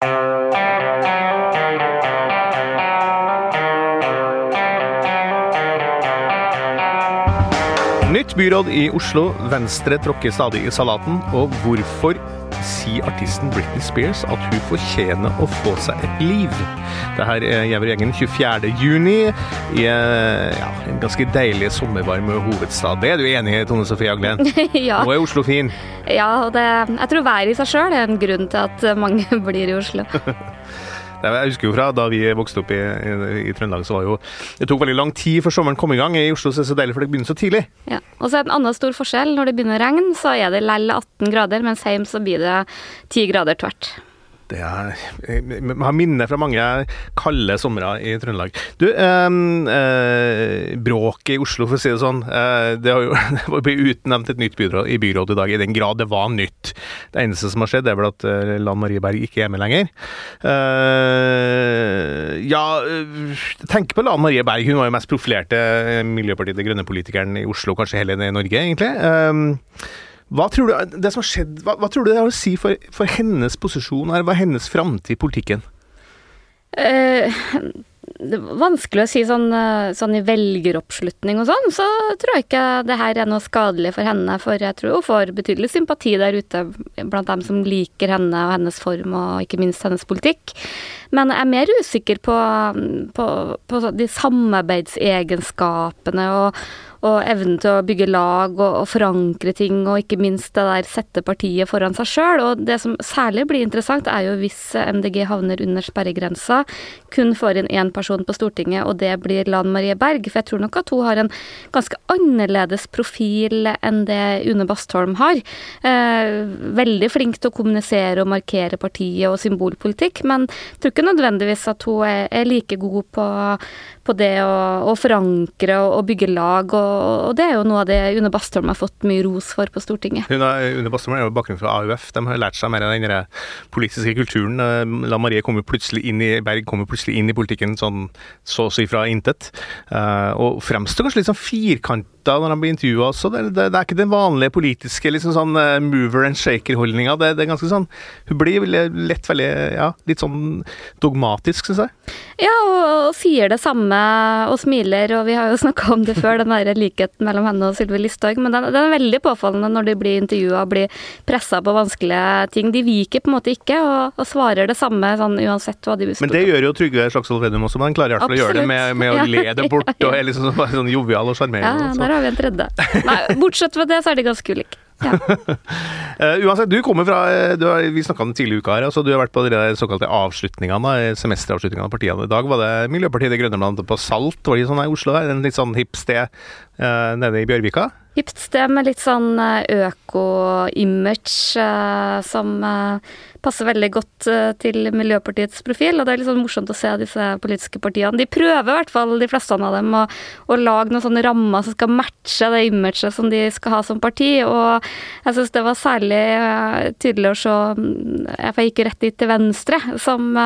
Nytt byråd i Oslo. Venstre tråkker stadig i salaten. Og hvorfor sier artisten Britney Spears at hun fortjener å få seg et liv? Det her er Gjever-gjengen 24. juni i ja, en ganske deilig sommervarm hovedstad. Det er du enig i, Tone Sofie Aglen? ja. Nå er Oslo fin. Ja, og det, jeg tror været i seg sjøl er en grunn til at mange blir i Oslo. Jeg husker jo fra da vi vokste opp i, i, i, Trøndelag, så var jo Det tok veldig lang tid før sommeren kom i gang. I Oslo så er det så deilig, for det begynner så tidlig. Ja, Og så er det en annen stor forskjell. Når det begynner å regne, så er det lell 18 grader, mens hjemme så blir det 10 grader tvert. Det er, jeg har minner fra mange kalde somre i Trøndelag. Du, eh, eh, bråket i Oslo, for å si det sånn. Eh, det har jo blitt utnevnt et nytt byråd i byrådet i dag, i den grad det var nytt. Det eneste som har skjedd, er vel at eh, Lan Marie Berg ikke er med lenger. Eh, ja, tenk på Lan Marie Berg. Hun var jo mest profilerte Miljøpartiet De Grønne-politikeren i Oslo, kanskje hele Norge, egentlig. Eh, hva tror du det som har skjedd, hva, hva tror du det har å si for, for hennes posisjon, hva er hennes framtid i politikken? Eh, det er vanskelig å si sånn, sånn, i velgeroppslutning og sånn, så tror jeg ikke det her er noe skadelig for henne. For jeg tror hun får betydelig sympati der ute blant dem som liker henne og hennes form, og ikke minst hennes politikk. Men jeg er mer usikker på, på, på de samarbeidsegenskapene og og evnen til å bygge lag og, og, forankre ting, og ikke minst det der sette partiet foran seg sjøl. Og det som særlig blir interessant, er jo hvis MDG havner under sperregrensa, kun får inn én person på Stortinget, og det blir Lan Marie Berg. For jeg tror nok at hun har en ganske annerledes profil enn det Une Bastholm har. Eh, veldig flink til å kommunisere og markere partiet og symbolpolitikk, men jeg tror ikke nødvendigvis at hun er, er like god på, på det å, å forankre og, bygge lag, og, og, det er jo noe av det Une Bastholm har fått mye ros for på Stortinget. Hun er, Une Bastholm er jo bakgrunn fra AUF, de har lært seg mer av den politiske kulturen. La Marie kommer plutselig inn i Berg kommer plutselig inn i politikken sånn så å si fra intet, uh, og fremstår kanskje litt sånn firkant når han blir intervjua også. Det, det, det, er ikke den vanlige politiske liksom sånn uh, mover and shaker-holdninga. Det, det, er ganske sånn Hun blir lett veldig ja, litt sånn dogmatisk, syns jeg. Ja, og, og, sier det samme og smiler, og vi har jo snakka om det før, den der likheten mellom henne og Sylvi Listhaug, men den, den, er veldig påfallende når de blir intervjua blir pressa på vanskelige ting. De viker på en måte ikke, og, og svarer det samme sånn uansett hva de spør Men det gjør jo Trygve Slagsvold Vedum også, men han klarer i hvert fall å gjøre det med, med å le det bort og er liksom sånn, sånn jovial og sjarmerende. Ja, der har vi en tredje. Nei, bortsett fra det, så er de ganske ulike. Ja. uh, uansett, du kommer fra du har, Vi snakka om det tidligere i uka her. Altså, du har vært på de såkalte avslutningene, semesteravslutningene av partiene. I dag var det Miljøpartiet De Grønne blant på Salt, var de sånn i Oslo? her, En litt sånn hipp sted uh, nede i Bjørvika? Hipt sted med litt sånn øko-image uh, som passer veldig godt til Miljøpartiets profil. Og det er litt sånn morsomt å se disse politiske partiene. De prøver i hvert fall, de fleste av dem, å, å lage noen sånne rammer som skal matche det imaget som de skal ha som parti. Og jeg syns det var særlig tydelig å se Jeg gikk rett dit til venstre, som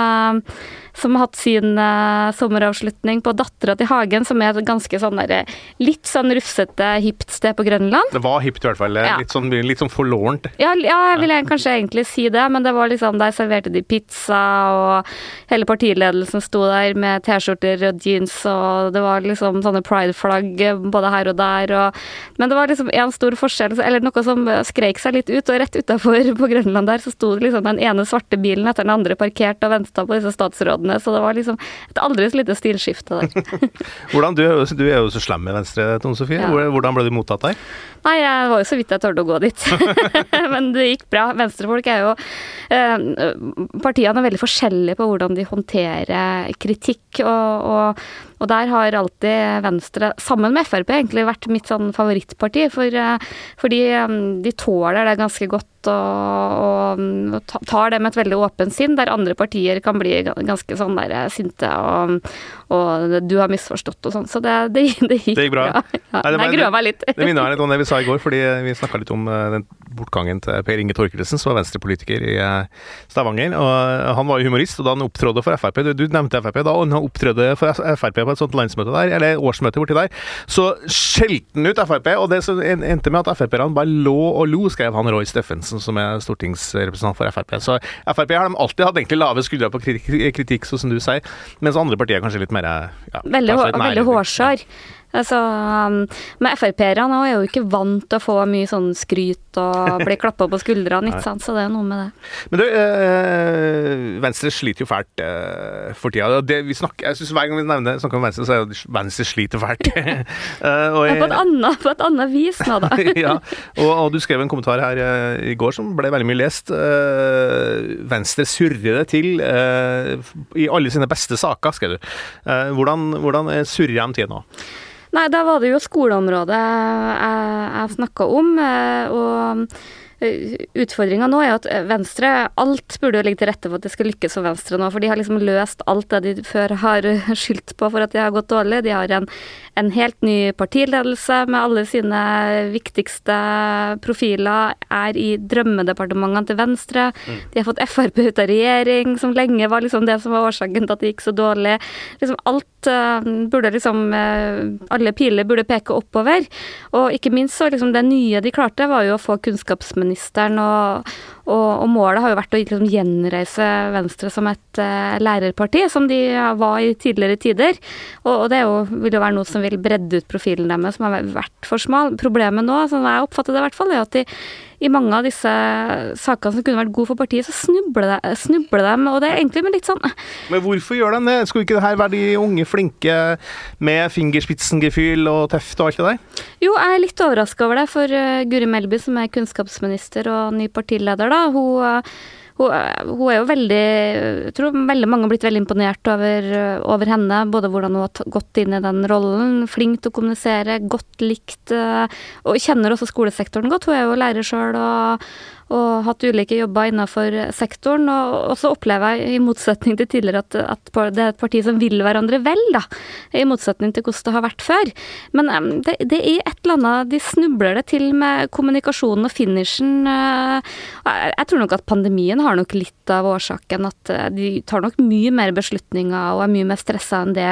som har hatt sin uh, sommeravslutning på Dattera til Hagen, som er et ganske sånn der, litt sånn rufsete, hipt sted på Grønland. Det var hipt i hvert fall. Ja. Litt sånn, litt sånn forlorent. Ja, ja, jeg vil kanskje egentlig si det, men det var liksom Der serverte de pizza, og hele partiledelsen sto der med T-skjorter og jeans, og det var liksom sånne pride-flagg både her og der, og Men det var liksom én stor forskjell, eller noe som skreik seg litt ut, og rett utafor på Grønland der så sto det liksom den ene svarte bilen etter den andre parkert og venta på disse statsrådene. Så det var liksom et aldri så lite stilskifte der. hvordan, du, du, er jo, så slem med Venstre, Tone Sofie. Ja. Hvordan ble du mottatt der? Nei, jeg var jo så vidt jeg torde å gå dit. Men det gikk bra. Venstrefolk er jo eh, Partiene er veldig forskjellige på hvordan de håndterer kritikk. og, og og der har alltid Venstre, sammen med Frp, egentlig vært mitt sånn favorittparti. For, eh, fordi eh, de tåler det ganske godt og, og, tar det med et veldig åpent sinn, der andre partier kan bli ganske sånn der eh, sinte og, og du har misforstått og sånn. Så det, det, det, gikk, det, gikk bra. Ja, ja. Nei, jeg grua meg litt. det minner meg litt om det vi sa i går, fordi vi snakka litt om den bortgangen til Per Inge Torkelsen, som var venstrepolitiker i Stavanger. og Han var jo humorist, og da han opptrådte for Frp Du, du nevnte Frp. Da og han opptrådte for Frp på et sånt landsmøte der, eller årsmøte borti der, så skjelte han ut Frp, og det som endte med at Frp-erne bare lå og lo, skrev han Roy Steffensen, som er stortingsrepresentant for Frp. Så Frp har de alltid hatt egentlig lave skuldre på kritikk, kritikk, sånn som du sier, mens andre partier er kanskje litt mer ja, Veldig, veldig hårsår. Altså, um, men Frp-erne er jo ikke vant til å få mye sånn skryt og bli klappa på skuldrene, ikke sant? så det er noe med det. Men du, øh, Venstre sliter jo fælt øh, for tida. Det, vi snakker, jeg synes Hver gang vi nevner, snakker om Venstre, så er det Venstre sliter fælt. uh, jeg, på, et annet, på, et annet, vis nå, da. ja, og, og, du skrev en kommentar her øh, i går som ble veldig mye lest. Venstre surrer det til i alle sine beste saker, skrev du. hvordan, hvordan surrer de til nå? Nei, da var det jo skoleområdet jeg, jeg snakka om. Eh, og Utfordringa nå er at eh, Venstre Alt burde jo ligge til rette for at det skal lykkes for Venstre nå. For de har liksom løst alt det de før har skyldt på for at de har gått dårlig. De har en, en helt ny partiledelse med alle sine viktigste profiler. Er i drømmedepartementene til Venstre. Mm. De har fått Frp ut av regjering, som lenge var liksom det som var årsaken til at det gikk så dårlig. Liksom alt uh, burde liksom uh, Alle piler burde peke oppover. Og ikke minst så liksom det nye de klarte, var jo å få kunnskapsministeren statsministeren, og, og, og, målet har jo vært å liksom gjenreise Venstre som et uh, lærerparti, som de var i tidligere tider. Og, og det jo, vil jo være noe som vil bredde ut profilen deres, som har vært for smal. Problemet nå, som jeg oppfatter det i hvert fall, er at de i mange av disse sakene som kunne vært gode for partiet, så snubler de, snubler de, og det er egentlig med litt sånn Men hvorfor gjør de det? Skulle ikke det her være de unge flinke med fingerspitzengefühl og teft og alt det der? Jo, jeg er litt overraska over det, for uh, Guri Melby, som er kunnskapsminister og ny partileder, da, hun hun, hun, er jo veldig Jeg tror veldig mange har blitt veldig imponert over, over, henne. Både hvordan hun har gått inn i den rollen. Flink til å kommunisere, godt likt. Eh, og kjenner også skolesektoren godt. Hun er jo lærer sjøl og, og hatt ulike jobber innenfor sektoren. Og så opplever jeg, i motsetning til tidligere, at, at, det er et parti som vil hverandre vel, da. I motsetning til hvordan det har vært før. Men det, det er et eller annet De snubler det til med kommunikasjonen og finishen. Eh, jeg tror nok at pandemien har nok litt av årsaken at eh, de tar nok mye mer beslutninger og er mye mer stressa enn det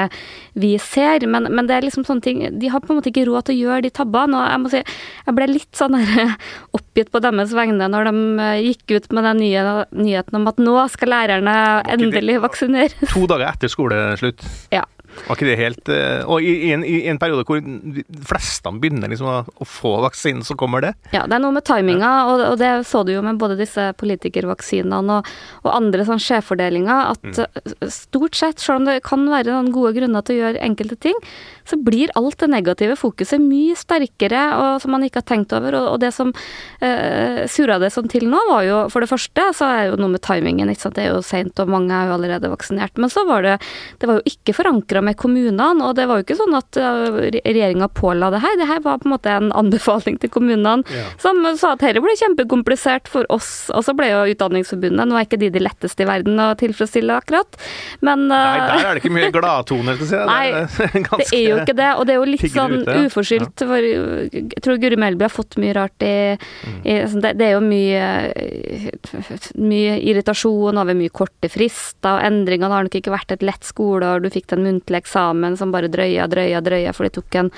vi ser. Men, men, det er liksom sånne ting De har på en måte ikke råd til å gjøre de tabbene. Og jeg må si, jeg ble litt sånn oppgitt på deres vegne når de eh, gikk ut med den nye nyheten om at nå skal lærerne endelig vaksinere. To dager etter skoleslutt? Ja. Var ikke det helt eh, Og i, en, i, en, periode hvor de fleste begynner liksom å, få vaksinen, så kommer det? Ja, det er noe med timinga, og, og det så du jo med både disse politikervaksinene og, og andre sånn skjevfordelinger, at mm. stort sett, selv om det kan være noen gode grunner til å gjøre enkelte ting, så blir alt det negative fokuset mye sterkere, og som man ikke har tenkt over. Og, og det som eh, surra det sånn til nå, var jo for det første så er jo noe med timingen. ikke sant? Det er jo seint, og mange er jo allerede vaksinert. Men så var det det var jo ikke forankra med kommunene, og det var jo ikke sånn at uh, regjeringa påla det her. Det her var på en måte en anbefaling til kommunene ja. som sa at dette ble kjempekomplisert for oss. Og så ble jo Utdanningsforbundet Nå er ikke de de letteste i verden å tilfredsstille, akkurat, men uh, Nei, der er det ikke mye gladtoner, skal jeg si. Nei, det er, jo ikke det. Og det er jo litt sånn uforskyldt. For jeg tror Guri Melby har fått mye rart i, mm. i altså, det, det, er jo mye, mye irritasjon over mye korte frister, og endringene har nok ikke vært et lett skoleår. Du fikk den muntlige eksamen som bare drøya, drøya, drøya, for de tok en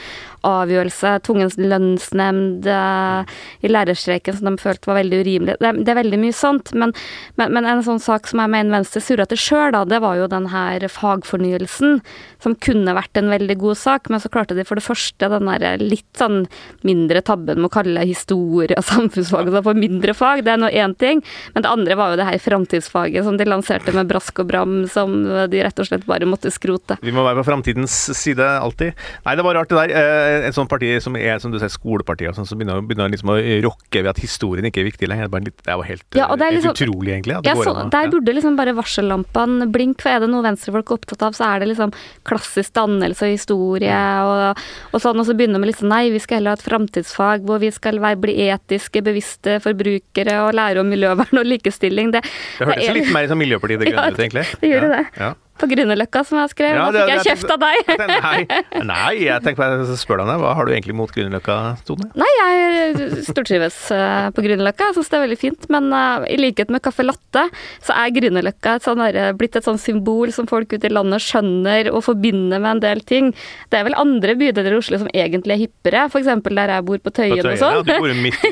avgjørelse. Tvungens lønnsnemnd uh, i lærerstreiken som de følte var veldig urimelig. Det, det er veldig mye sånt. Men, men, men, en sånn sak som jeg mener Venstre surra til sjøl, det var jo den her fagfornyelsen, som kunne vært en veldig god sak, men så klarte de for det første den der litt sånn mindre tabben med å kalle historie og samfunnsfag for mindre fag. Det er nå én ting. Men det andre var jo det her framtidsfaget som de lanserte med brask og bram, som de rett og slett bare måtte skrote. Vi må være på framtidens side alltid. Nei, det var rart det der. Eh, et sånt parti som er som du sier, skolepartiet, sånn, som begynner, begynner liksom å rokke ved at historien ikke er viktig lenger. Det var helt, ja, det liksom, helt utrolig, egentlig. Ja, så, der burde liksom bare varsellampene blinke, for er det noe venstrefolk er opptatt av, så er det liksom klassisk dannelse og historie og, og sånn, og så begynner vi liksom nei, vi skal heller ha et framtidsfag hvor vi skal være, bli etiske, bevisste forbrukere og lære om miljøvern og likestilling. Det, det hørtes litt mer som Miljøpartiet De Grønne ut, egentlig. Det gjør ja, det. Ja. På Grünerløkka, som jeg skrev. Ja, da fikk jeg kjeft av deg. Nei, nei, jeg tenker på, spør deg. Hva har du egentlig mot Grünerløkka, Tone? Nei, jeg stortrives uh, på Grünerløkka. Jeg syns det er veldig fint. Men uh, i likhet med caffè latte, så er Grünerløkka sånn blitt et sånn symbol som folk ute i landet skjønner og forbinder med en del ting. Det er vel andre bydeler i Oslo som egentlig er hippere, f.eks. der jeg bor på Tøyen, På Tøyen, og sånn. ja, du bor midt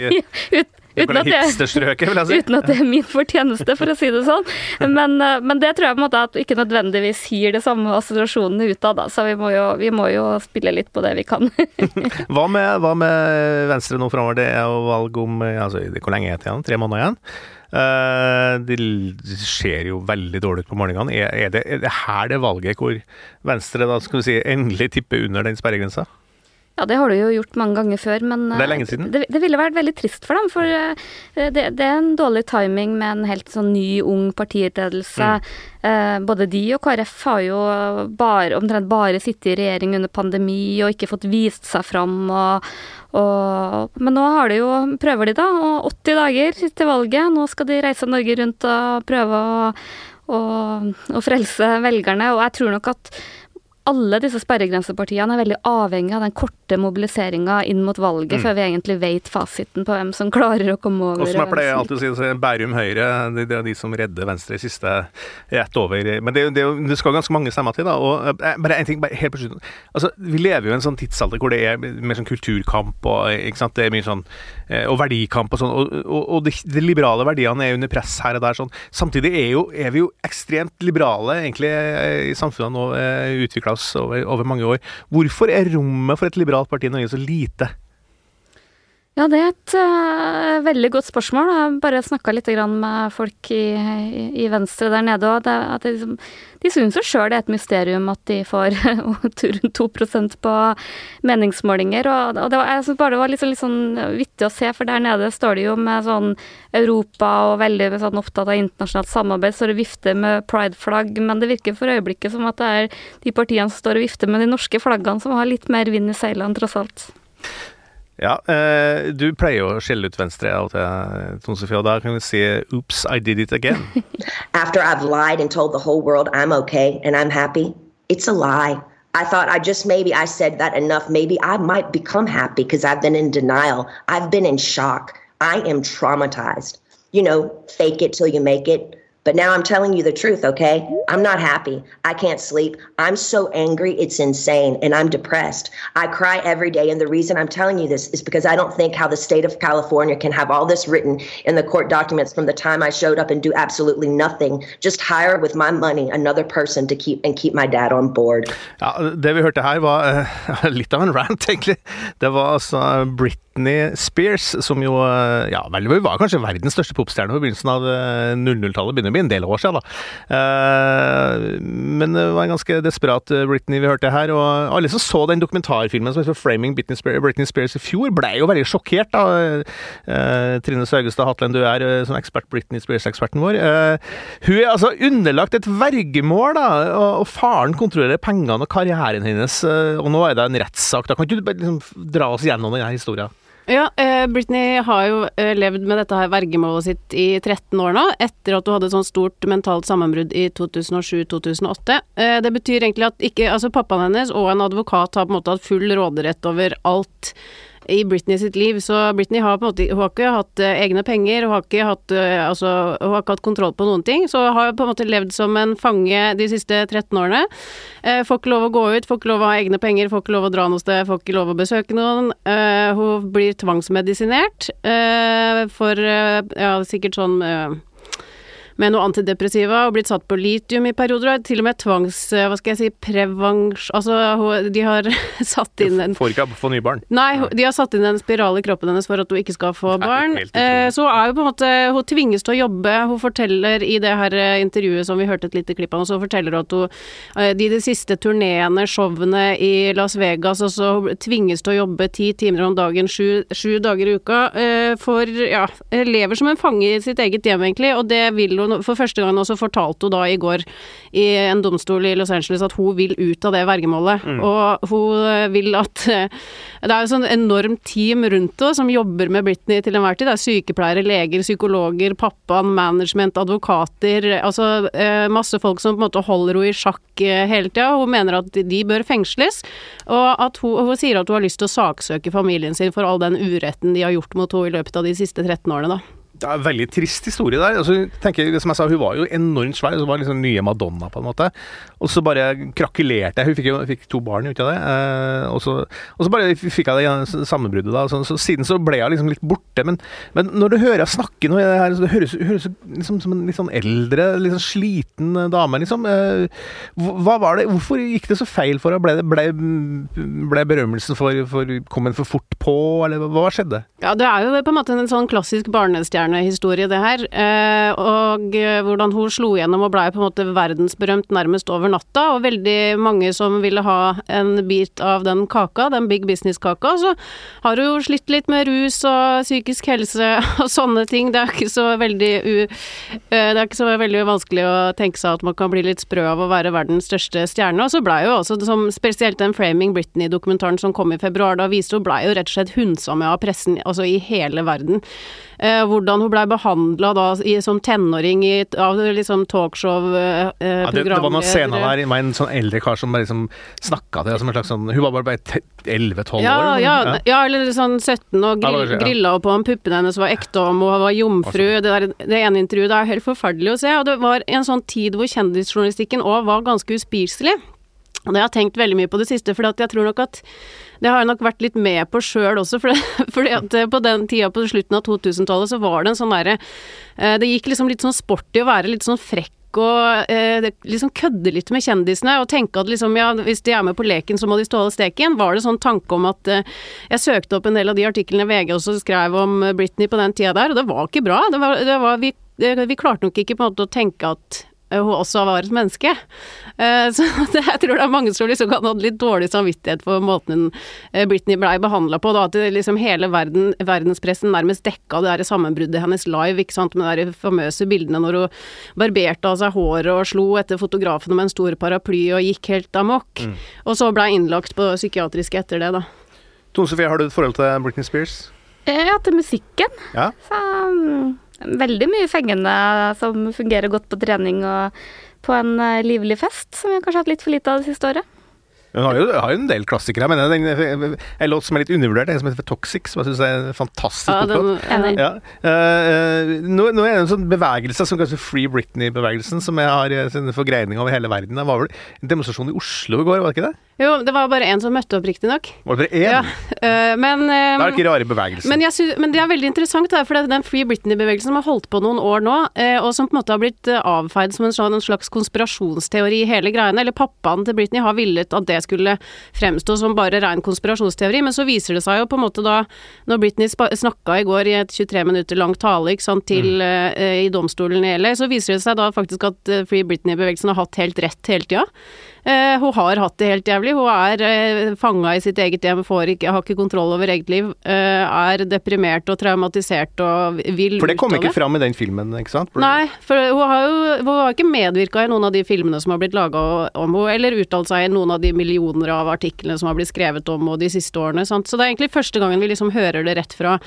i uten, at det, si. uten at det er min fortjeneste, for å si det sånn. Men, eh, men det tror jeg på en måte at ikke nødvendigvis gir det samme assosiasjonene utad, da. Så vi må, jo, vi må jo spille litt på det vi kan. Hva med, hva med Venstre nå framover? Det er jo valg om eh, altså, Hvor lenge er det igjen? Tre måneder igjen? Uh, det ser jo veldig dårlig ut på målingene. Er, er, det, er det her det valget hvor Venstre da skal vi si, endelig tipper under den sperregrensa? Ja, det har du jo gjort mange ganger før, men Det er eh, lenge siden. Det, det ville vært veldig trist for dem, for eh, det, det er en dårlig timing med en helt sånn ny, ung partiledelse. Mm. Eh, både de og KrF har jo bare, omtrent bare sittet i regjering under pandemi og ikke fått vist seg fram. Og, og, men nå har de jo, prøver de da, og 80 dager til valget. Nå skal de reise Norge rundt og prøve å, og, å frelse velgerne, og jeg tror nok at alle disse sperregrensepartiene er veldig avhengig av den korte mobiliseringa inn mot valget, Mm. før vi egentlig vet fasiten på hvem som klarer å komme over. Og som jeg pleier alltid å si, Bærum Høyre det, det er de som redder Venstre i siste rett over. Men det, det, det skal ganske mange stemmer til, da. Og eh, bare en ting bare helt på slutten. Altså, vi lever jo i en sånn tidsalder hvor det er mer sånn kulturkamp og ikke sant? Det er mye sånn og verdikamp og sånn. Og, og, og de, de liberale verdiene er under press her og der. sånn. Samtidig er, jo, er vi jo ekstremt liberale egentlig eh, i samfunnet nå, eh, utvikla oss over, over mange år. Hvorfor er rommet for et liberalt parti i Norge så lite? Ja, det er et uh, veldig godt spørsmål. Jeg har bare snakka litt med folk i, i, Venstre der nede. òg. det, liksom, de syns jo sjøl det er et mysterium at de får rundt 2% på meningsmålinger. Og, og var, jeg synes bare det var litt, litt sånn vittig å se, for der nede står de jo med sånn Europa og veldig sånn opptatt av internasjonalt samarbeid, står og vifter med pride-flagg. Men det virker for øyeblikket som at det er de partiene som står og vifter med de norske flaggene, som har litt mer vind i seilene, tross alt. Ja, eh, du pleier jo å skjelle ut Venstre av og til, Tone Sofie, og da kan vi si 'oops, I did it again'. after I've lied and told the whole world I'm okay and I'm happy, it's a lie. I thought I just maybe I said that enough. Maybe I might become happy because I've been in denial. I've been in shock. I am traumatized. You know, fake it till you make it. But now I'm telling you the truth, okay? I'm not happy. I can't sleep. I'm so angry, it's insane, and I'm depressed. I cry every day, and the reason I'm telling you this is because I don't think how the state of California can have all this written in the court documents from the time I showed up and do absolutely nothing. Just hire with my money another person to keep and keep my dad on board. Det vi hørte her, var eh, litt av en rant, egentlig. Det var Britney Spears, som jo eh, ja, vel, var kanskje verdens største popstjerne på begynnelsen av eh, 00-tallet. Begynner å bli en del år siden, da. Eh, Men det var en ganske desperat eh, Britney vi hørte her. Og alle som så den dokumentarfilmen som heter 'Framing Britney Spears', Britney Spears i fjor, ble jo veldig sjokkert. da. Eh, Trine Saugestad Hatlen, du er som ekspert, Britney Spears-eksperten vår. Hun er altså underlagt et vergemål, da, og faren kontrollerer pengene og karrieren hennes. Og nå er det en rettssak. Da kan ikke du liksom dra oss gjennom denne historien? Ja, eh, Britney har jo eh, levd med dette her vergemålet sitt i 13 år nå, etter at hun hadde et sånt stort mentalt sammenbrudd i 2007-2008. Eh, det betyr egentlig at ikke, altså pappaen hennes og en advokat har på en måte hatt full råderett over alt i Britney sitt liv, så Britney har på en måte Hun har ikke hatt eh, egne penger, hun har ikke hatt eh, altså, hun har ikke hatt kontroll på noen ting, så hun har på en måte levd som en fange de siste 13 årene. Eh, får ikke lov å gå ut, får ikke lov å ha egne penger, får ikke lov å dra noe sted, får ikke lov å besøke noen. Eh, hun blir tvangsmedisinert eh, for eh, ja, sikkert sånn med noe antidepressiva og blitt satt på litium i perioder, og til og med tvangs... eh, Hva skal jeg si prevens... Altså, de har satt inn en Får ikke få nye barn. Nei, de har satt inn en spiral i kroppen hennes for at hun ikke skal få barn. Eh, så hun er jo på en måte Hun tvinges til å jobbe. Hun forteller i det her eh, intervjuet som vi hørte et lite klipp av, så forteller hun at hun de, de siste turneene, showene i Las Vegas, og så hun tvinges til å jobbe ti timer om dagen, sju, sju dager i uka, for ja, lever som en fange i sitt eget hjem, egentlig, og det vil hun for første gang også fortalte hun da i går i en domstol i Los Angeles at hun vil ut av det vergemålet. Og hun eh, vil at Det er jo sånn enormt team rundt henne som jobber med Britney til enhver tid. Det er sykepleiere, leger, psykologer, pappaen, management, advokater. Altså eh, masse folk som på en måte holder henne i sjakk eh, hele tida. Hun mener at de bør fengsles, og at hun, hun sier at hun har lyst til å saksøke familien sin for all den uretten de har gjort mot henne i løpet av de siste 13 årene, da. Det er en veldig trist historie der. Altså, tenker, som jeg sa, Hun var jo enormt svær. Hun var liksom nye Madonna, på en måte. Og så bare krakelerte jeg. Hun fikk jo fikk to barn ut av det. Eh, og, så, og så bare fikk jeg det sammenbruddet. da. Så, så siden så ble jeg liksom litt borte. Men, men når du hører henne snakke nå, her, så det høres hun liksom som en litt sånn eldre, litt sånn sliten dame, liksom. Eh, hva var det, Hvorfor gikk det så feil for henne? Ble, ble, ble berømmelsen for, for Kom en for fort på, eller hva skjedde? Ja, det er jo på en måte en sånn klassisk barnestjernehistorie, det her. Eh, og eh, hvordan hun slo gjennom og blei på en måte verdensberømt nærmest over natta. Og veldig mange som ville ha en bit av den kaka, den big business-kaka. Så har hun jo slitt litt med rus og psykisk helse og sånne ting. Det er ikke så veldig u... eh, det er ikke så veldig vanskelig å tenke seg at man kan bli litt sprø av å være verdens største stjerne. Og så blei jo også, som spesielt den Framing Britney-dokumentaren som kom i februar, da viste hun blei jo rett og slett hundsa med av pressen, altså i hele verden. Eh, hvordan hun blei behandla da i, som tenåring i, av liksom talkshow-programledere. Ja, det, det var noen scener der med en sånn eldre kar som bare liksom snakka til henne som en slags sånn Hun var bare, bare 11-12 Ja, år. ja, eller ja, eller sånn 17 og Ja, grill, ja. grilla på om puppene hennes var ekte, om hun var jomfru. Det, der, det ene intervjuet det er helt forferdelig å se. Og det var en sånn tid hvor kjendisjournalistikken òg var ganske uspiselig. Og det har jeg tenkt veldig mye på det siste, for jeg tror nok at det har jeg nok vært litt med på sjøl også, for eh, på den tida på slutten av 2000-tallet så var det en sånn derre eh, Det gikk liksom litt sånn sport i å være litt sånn frekk og eh, liksom kødde litt med kjendisene og tenke at liksom, ja, hvis de er med på leken, så må de stå alle steken. Var det sånn tanke om at eh, Jeg søkte opp en del av de artiklene VG også skrev om eh, Britney på den tida der, og det var ikke bra. Det var, det var, vi, det, vi klarte nok ikke på en måte å tenke at hun også var et menneske. Eh, Så det, jeg tror det er mange som liksom kan ha litt dårlig samvittighet for måten eh, Britney blei behandla på. Da, at liksom hele verden, verdenspressen nærmest dekka det der sammenbruddet hennes live, ikke sant, med de famøse bildene når hun barberte av seg håret og slo etter fotografene med en stor paraply og gikk helt amok. Og så blei innlagt på psykiatrisk etter det, da. Tone Sofie, har du et forhold til Britney Spears? Eh, Ja, til musikken. Ja? Så mm, veldig mye fengende som fungerer godt på trening og på en eh, livlig fest, som vi har kanskje hatt litt for lite av det siste året. Hun har jo, har jo en del klassikere. men en låt som er litt undervurdert, en som heter Toxic, som jeg syns er en fantastisk Ja, den, Ja. eh, nå, nå er det en sånn bevegelse som kalles Free Britney-bevegelsen, som jeg har sin forgreining over hele verden. Det var vel en demonstrasjon i Oslo i går, var det ikke det? Jo, det var bare én som møtte opp, riktignok. Var det bare én? Ja, Uh, men eh, det er ikke rare bevegelsen. Men, jeg sy men det er veldig interessant, da, for det er den Free Britney-bevegelsen som har holdt på noen år nå, uh, og som på en måte har blitt avfeid som en, slags, en slags konspirasjonsteori i hele greiene. Eller pappaen til Britney har villet at det skulle fremstå som bare ren konspirasjonsteori, men så viser det seg jo på en måte da, når Britney snakka i går i et 23 minutter langt tale ikke sant, til, uh, i domstolen i LA, så viser det seg da faktisk at Free Britney-bevegelsen har hatt helt rett hele tida. Eh, hun har hatt det helt jævlig. Hun er eh, fanga i sitt eget hjem, får ikke, har ikke kontroll over eget liv. Eh, er deprimert og traumatisert og vil For det kom ikke fram i den filmen, ikke sant? Nei, for hun har jo hun har ikke medvirka i noen av de filmene som har blitt laga om henne, eller uttalt seg i noen av de millioner av artiklene som har blitt skrevet om henne de siste årene. Sant? Så det er egentlig første gangen vi liksom hører det rett fra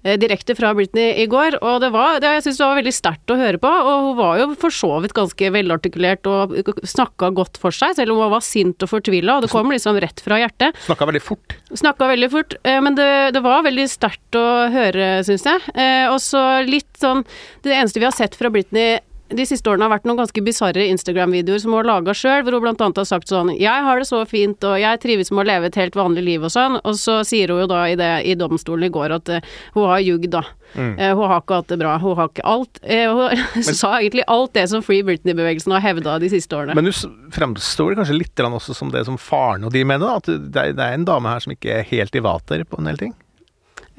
Direkte fra Britney i går, og det var, det, jeg syns det var veldig sterkt å høre på. Og hun var jo for så vidt ganske velartikulert og snakka godt for seg, selv om hun var sint og fortvila, og det kom liksom rett fra hjertet. Snakka veldig fort. Snakka veldig fort, eh, men det, det var veldig sterkt å høre, syns jeg. Eh, og så litt sånn Det eneste vi har sett fra Britney de siste årene har vært noen ganske bisarre Instagram-videoer som hun har laga sjøl, hvor hun blant annet har sagt sånn 'Jeg har det så fint, og jeg trives med å leve et helt vanlig liv', og sånn. Og så sier hun jo da i, det, i domstolen i går at uh, hun har jugd, da. Eh, hun har ikke hatt det bra. Hun har ikke alt. uh, hun sa egentlig alt det som Free Britney-bevegelsen har hevda de siste årene. Men du fremstår kanskje litt også som det som faren og de mener, da, at det det er en dame her som ikke er helt i vater på en del ting?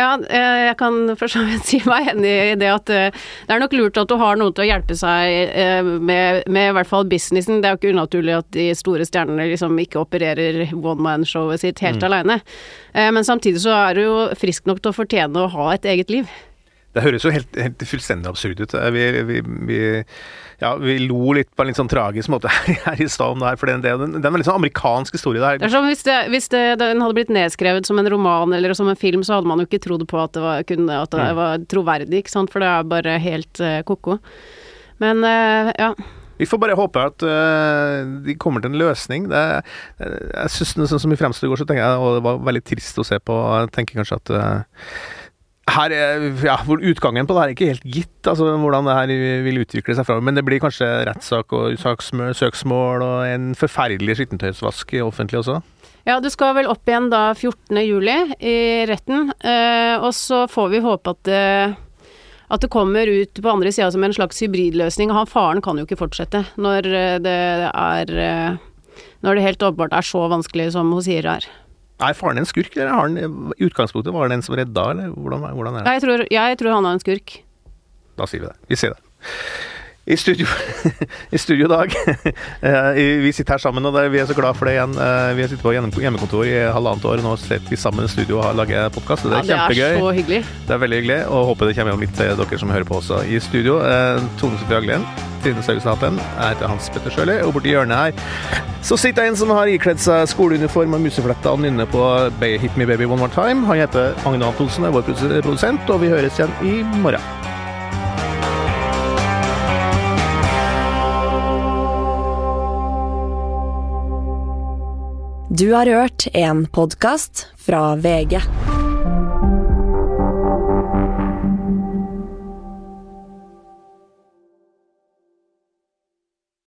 Ja, eh, jeg kan for så vidt si meg enig i det at eh, det er nok lurt at du har noen til å hjelpe seg eh, med, med i hvert fall businessen. Det er jo ikke unaturlig at de store stjernene liksom ikke opererer one man-showet sitt helt alene. aleine. Men samtidig så er du jo frisk nok til å fortjene å ha et eget liv. Det høres jo helt, helt fullstendig absurd ut. Vi, vi, vi, ja, vi lo litt på en litt sånn tragisk måte her i stad om det her, for det, det, det er en veldig sånn amerikansk historie. Det er som hvis, det, hvis det, den hadde blitt nedskrevet som en roman eller som en film, så hadde man jo ikke trodd på at det var, kunne, at det mm. var troverdig, ikke sant, for det er bare helt uh, ko-ko. Men uh, ja. Vi får bare håpe at uh, de kommer til en løsning. Det, jeg synes, sånn som i fremstår i går, så tenker jeg og det var veldig trist å se på. Jeg tenker kanskje at uh, her, ja, hvor Utgangen på det her er ikke helt gitt, altså hvordan det her vil utvikle seg framover. Men det blir kanskje rettssak og søksmål og en forferdelig skittentøysvask i offentlig også? Ja, du skal vel opp igjen da 14. juli i retten. Eh, og så får vi håpe at det, at det kommer ut på andre sida som en slags hybridløsning. Han faren kan jo ikke fortsette når det er eh, Når det helt åpenbart er så vanskelig som hun sier her. Er faren en skurk, eller har han i utgangspunktet var det en som redda, eller hvordan, hvordan er det? Jeg tror, jeg tror han er en skurk. Da sier vi det. Vi sier det. I studio, i studio dag. Eh, vi sitter her sammen, og vi er så glad for det igjen. Eh, vi har sittet på hjemmekontor i halvannet år, og nå sitter vi sammen i studio og lager podkast. Det er ja, det Er så hyggelig. Det er veldig hyggelig, og håper det kommer hjem litt til dere som hører på også i studio. Eh, Tone Sofie Aglen, Trine Saugsnapen, jeg heter Hans Petter Sjøli, og borti hjørnet her så sitter en som har ikledd seg skoleuniform og musefletter og nynner på Hit Me Baby One More Time. Han heter Agne Antonsen, er vår produsent, og vi høres igjen i morgen. Du har hørt en podkast fra VG.